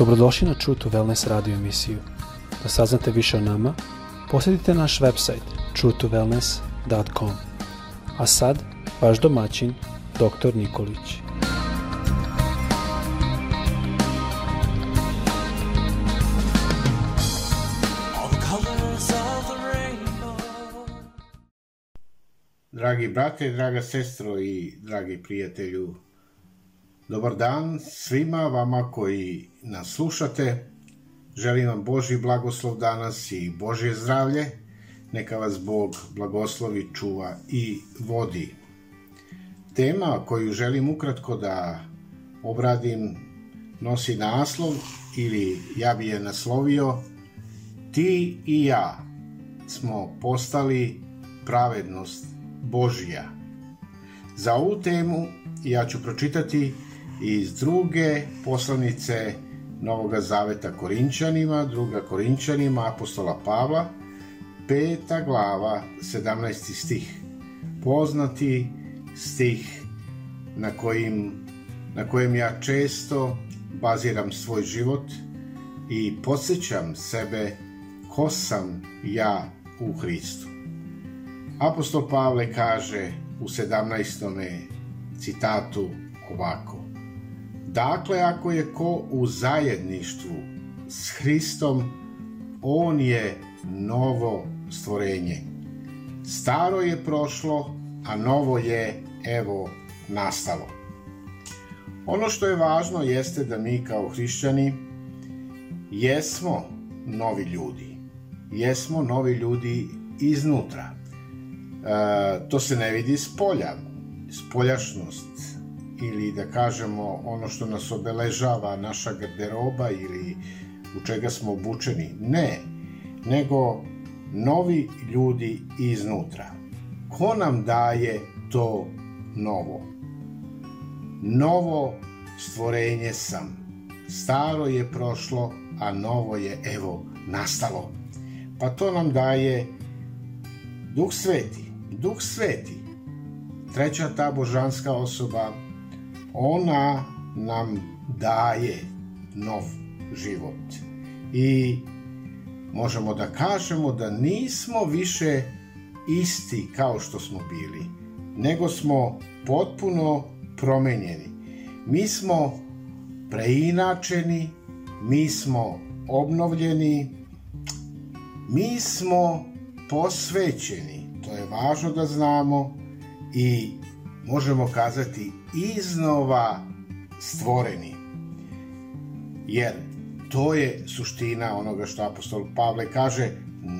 Dobrodošli na True to Wellness radio emisiju. Da saznate više o nama, posjetite naš website truetowellness.com. A sad, vaš domaćin, dr. Nikolić. Dragi brate, draga sestro i dragi prijatelju, dobar dan svima vama koji nas slušate. Želim vam Boži blagoslov danas i Božje zdravlje. Neka vas Bog blagoslovi, čuva i vodi. Tema koju želim ukratko da obradim nosi naslov ili ja bi je naslovio Ti i ja smo postali pravednost Božija. Za ovu temu ja ću pročitati iz druge poslanice Novog Zaveta Korinčanima, druga Korinčanima apostola Pavla, peta glava, 17. stih. Poznati stih na, kojim, na kojem ja često baziram svoj život i podsjećam sebe ko sam ja u Hristu. Apostol Pavle kaže u 17. citatu ovako. Dakle, ako je ko u zajedništvu s Hristom, on je novo stvorenje. Staro je prošlo, a novo je, evo, nastalo. Ono što je važno jeste da mi kao hrišćani jesmo novi ljudi. Jesmo novi ljudi iznutra. E, to se ne vidi s polja. Spoljašnost ili da kažemo ono što nas obeležava naša garderoba ili u čega smo obučeni. Ne, nego novi ljudi iznutra. Ko nam daje to novo? Novo stvorenje sam. Staro je prošlo, a novo je evo nastalo. Pa to nam daje Duh Sveti. Duh Sveti, treća ta božanska osoba ona nam daje nov život. I možemo da kažemo da nismo više isti kao što smo bili, nego smo potpuno promenjeni. Mi smo preinačeni, mi smo obnovljeni, mi smo posvećeni. To je važno da znamo i možemo kazati iznova stvoreni. Jer to je suština onoga što apostol Pavle kaže,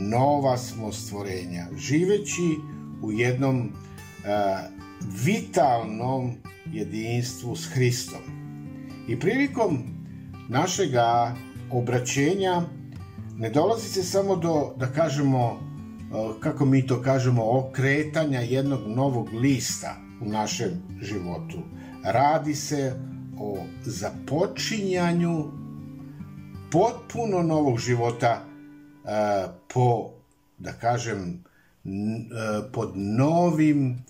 nova smo stvorenja, živeći u jednom uh, vitalnom jedinstvu s Hristom. I prilikom našega obraćenja ne dolazi se samo do, da kažemo, kako mi to kažemo, okretanja jednog novog lista u našem životu. Radi se o započinjanju potpuno novog života po, da kažem, pod novim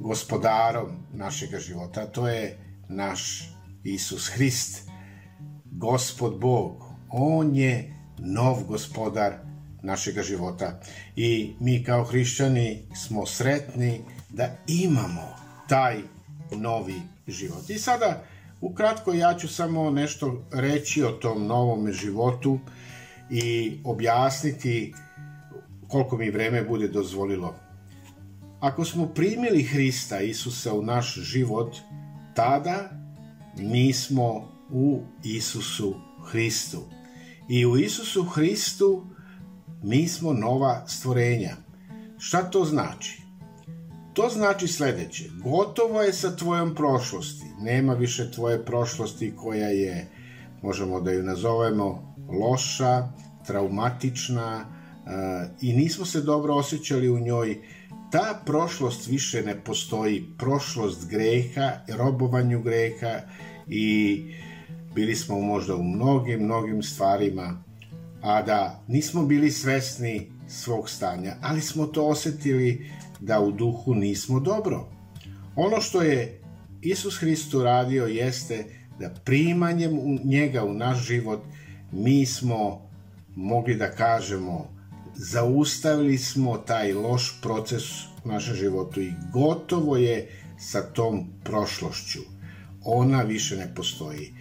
gospodarom našeg života. To je naš Isus Hrist, Gospod Bog. On je nov gospodar našeg života. I mi kao hrišćani smo sretni da imamo taj novi život. I sada, ukratko, ja ću samo nešto reći o tom novom životu i objasniti koliko mi vreme bude dozvolilo. Ako smo primili Hrista Isusa u naš život, tada mi smo u Isusu Hristu. I u Isusu Hristu mi smo nova stvorenja. Šta to znači? To znači sledeće. Gotovo je sa tvojom prošlosti. Nema više tvoje prošlosti koja je, možemo da ju nazovemo, loša, traumatična uh, i nismo se dobro osjećali u njoj. Ta prošlost više ne postoji. Prošlost greha, robovanju greha i bili smo možda u mnogim, mnogim stvarima a da nismo bili svesni svog stanja, ali smo to osetili da u duhu nismo dobro. Ono što je Isus Hrist uradio jeste da primanjem njega u naš život mi smo mogli da kažemo zaustavili smo taj loš proces u našem životu i gotovo je sa tom prošlošću. Ona više ne postoji.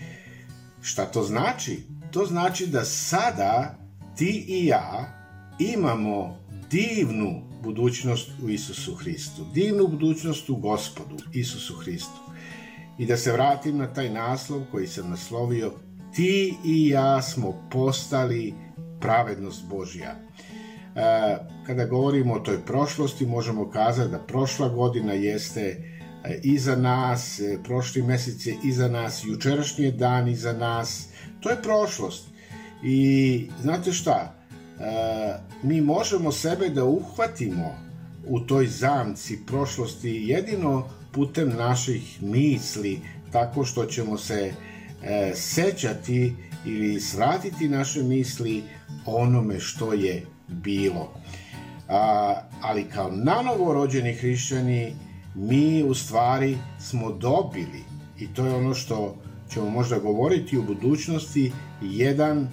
Šta to znači? To znači da sada ti i ja imamo divnu budućnost u Isusu Hristu, divnu budućnost u Gospodu Isusu Hristu. I da se vratim na taj naslov koji sam naslovio, ti i ja smo postali pravednost Božja. E, kada govorimo o toj prošlosti, možemo kazati da prošla godina jeste e, iza nas, e, prošli mesec je iza nas, jučerašnji je dan iza nas, to je prošlost. I znate šta, mi možemo sebe da uhvatimo u toj zamci prošlosti jedino putem naših misli, tako što ćemo se sećati ili svratiti naše misli onome što je bilo. A, ali kao nanovo rođeni hrišćani mi u stvari smo dobili i to je ono što ćemo možda govoriti u budućnosti jedan e,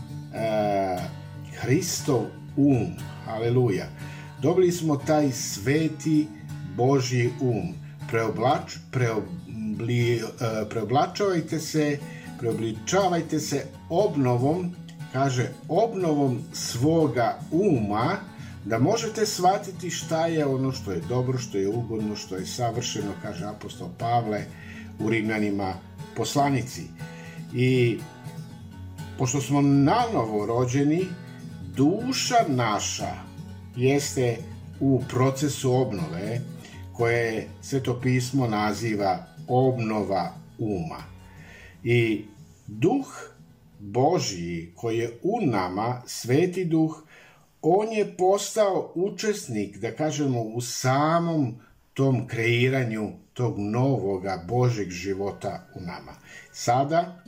Hristov um, aleluja. Dobili smo taj sveti Božji um. Preoblač, preobli, e, preoblačavajte se, preobličavajte se obnovom kaže, obnovom svoga uma, da možete shvatiti šta je ono što je dobro, što je ugodno, što je savršeno, kaže apostol Pavle u Rimljanima poslanici. I pošto smo nanovo rođeni, duša naša jeste u procesu obnove koje Sveto pismo naziva obnova uma. I duh Božiji koji je u nama, sveti duh, on je postao učesnik, da kažemo, u samom tom kreiranju tog novoga Božeg života u nama. Sada,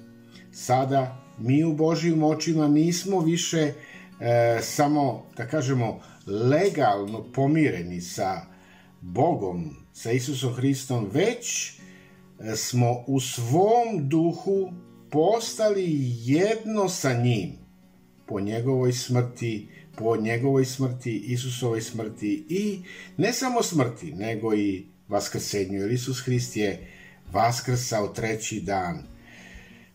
sada mi u Božijim očima nismo više e, samo, da kažemo, legalno pomireni sa Bogom, sa Isusom Hristom, već e, smo u svom duhu postali jedno sa njim po njegovoj smrti, po njegovoj smrti, Isusovoj smrti i ne samo smrti, nego i vaskrsenju, jer Isus Hrist je vaskrsao treći dan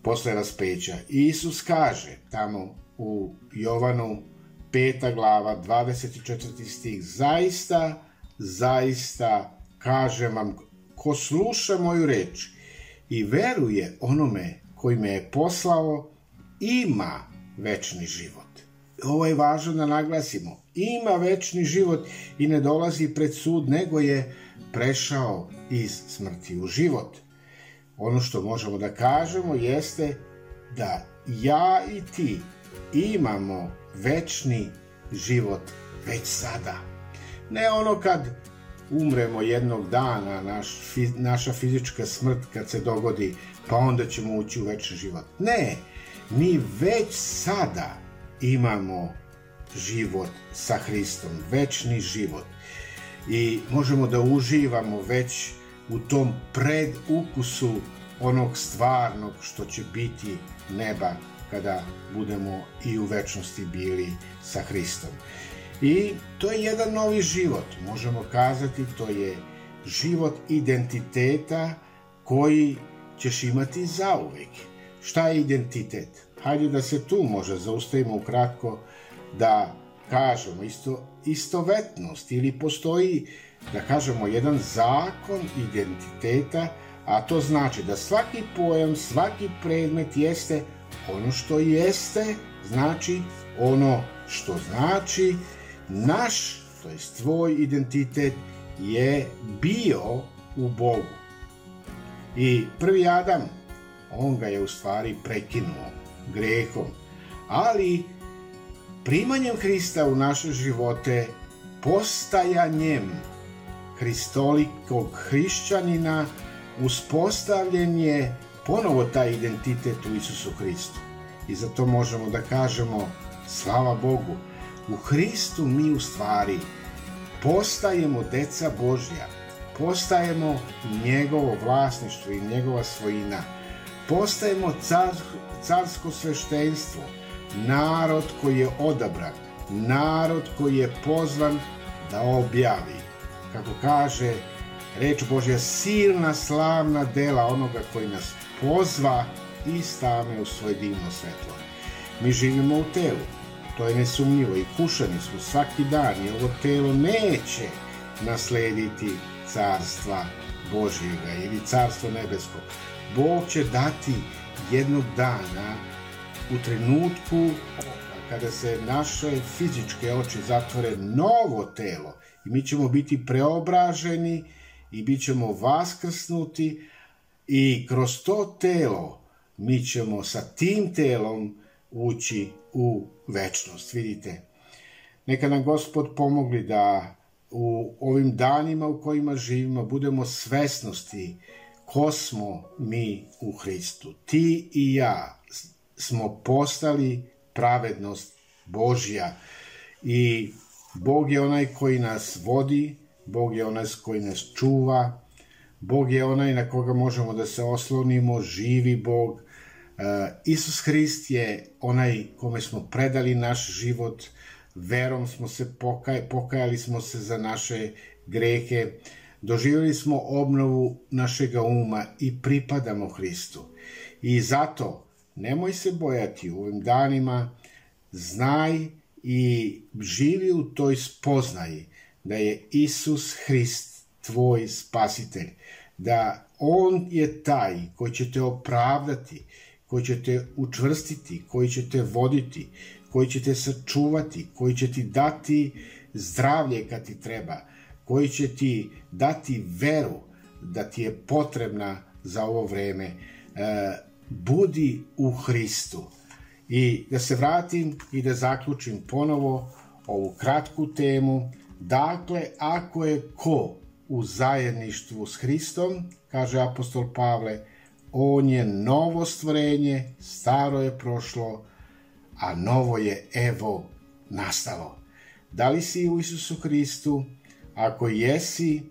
posle raspeća. I Isus kaže tamo u Jovanu 5. glava 24. stih zaista, zaista kažem vam ko sluša moju reč i veruje onome koji me je poslao ima večni život. Ovo je važno da naglasimo. Ima večni život i ne dolazi pred sud, nego je prešao iz smrti u život. Ono što možemo da kažemo jeste da ja i ti imamo večni život već sada. Ne ono kad umremo jednog dana, naš, naša fizička smrt kad se dogodi, pa onda ćemo ući u večni život. Ne, mi već sada imamo život sa Hristom, večni život. I možemo da uživamo već u tom predukusu onog stvarnog što će biti neba kada budemo i u večnosti bili sa Hristom. I to je jedan novi život, možemo kazati, to je život identiteta koji ćeš imati zauvek. Šta je identitet? Hajde da se tu može zaustavimo ukratko da kažemo isto, istovetnost ili postoji da kažemo jedan zakon identiteta, a to znači da svaki pojam, svaki predmet jeste ono što jeste, znači ono što znači, naš, to je tvoj identitet, je bio u Bogu. I prvi Adam, on ga je u stvari prekinuo grehom, ali primanjem Hrista u naše živote, postajanjem hristolikog hrišćanina, uspostavljen je ponovo taj identitet u Isusu Hristu. I zato možemo da kažemo, slava Bogu, U Hristu mi u stvari postajemo deca Božja, postajemo njegovo vlasništvo i njegova svojina. Postajemo car, carsko sveštenstvo, narod koji je odabran, narod koji je pozvan da objavi. Kako kaže reč Božja, silna slavna dela onoga koji nas pozva i stane u svoje divno svetlo. Mi živimo u telu, to je nesumnjivo i kušani smo svaki dan i ovo telo neće naslediti carstva Božjega ili carstvo nebesko. Bog će dati jednog dana u trenutku kada se naše fizičke oči zatvore novo telo i mi ćemo biti preobraženi i bit ćemo vaskrsnuti i kroz to telo mi ćemo sa tim telom ući u večnost. Vidite, neka nam Gospod pomogli da u ovim danima u kojima živimo budemo svesnosti ko smo mi u Hristu. Ti i ja smo postali pravednost Božja i Bog je onaj koji nas vodi, Bog je onaj koji nas čuva, Bog je onaj na koga možemo da se oslonimo, živi Bog. E, Isus Hrist je onaj kome smo predali naš život, verom smo se pokaj, pokajali smo se za naše grehe, doživjeli smo obnovu našega uma i pripadamo Hristu. I zato nemoj se bojati u ovim danima, znaj i živi u toj spoznaji da je Isus Hrist tvoj spasitelj, da On je taj koji će te opravdati, koji će te učvrstiti, koji će te voditi, koji će te sačuvati, koji će ti dati zdravlje kad ti treba, koji će ti dati veru da ti je potrebna za ovo vreme. E, budi u Hristu. I da se vratim i da zaključim ponovo ovu kratku temu. Dakle, ako je ko u zajedništvu s Hristom, kaže apostol Pavle, on je novo stvorenje, staro je prošlo, a novo je evo nastalo. Da li si u Isusu Hristu? Ako jesi,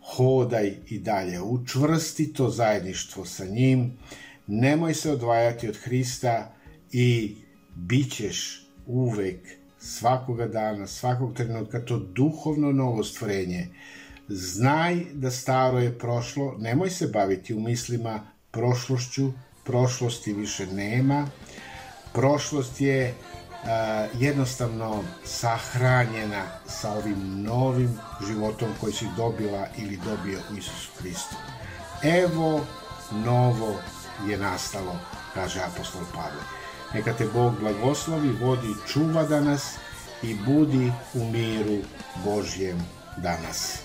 hodaj i dalje, učvrsti to zajedništvo sa njim, nemoj se odvajati od Hrista i bit ćeš uvek, svakoga dana, svakog trenutka, to duhovno novo stvorenje. Znaj da staro je prošlo, nemoj se baviti u mislima prošlošću, prošlosti više nema, prošlost je uh, jednostavno sahranjena sa ovim novim životom koji si dobila ili dobio u Isusu Hristu. Evo novo je nastalo, kaže apostol Pavle. Neka te Bog blagoslovi, vodi čuva danas i budi u miru Božjem danas.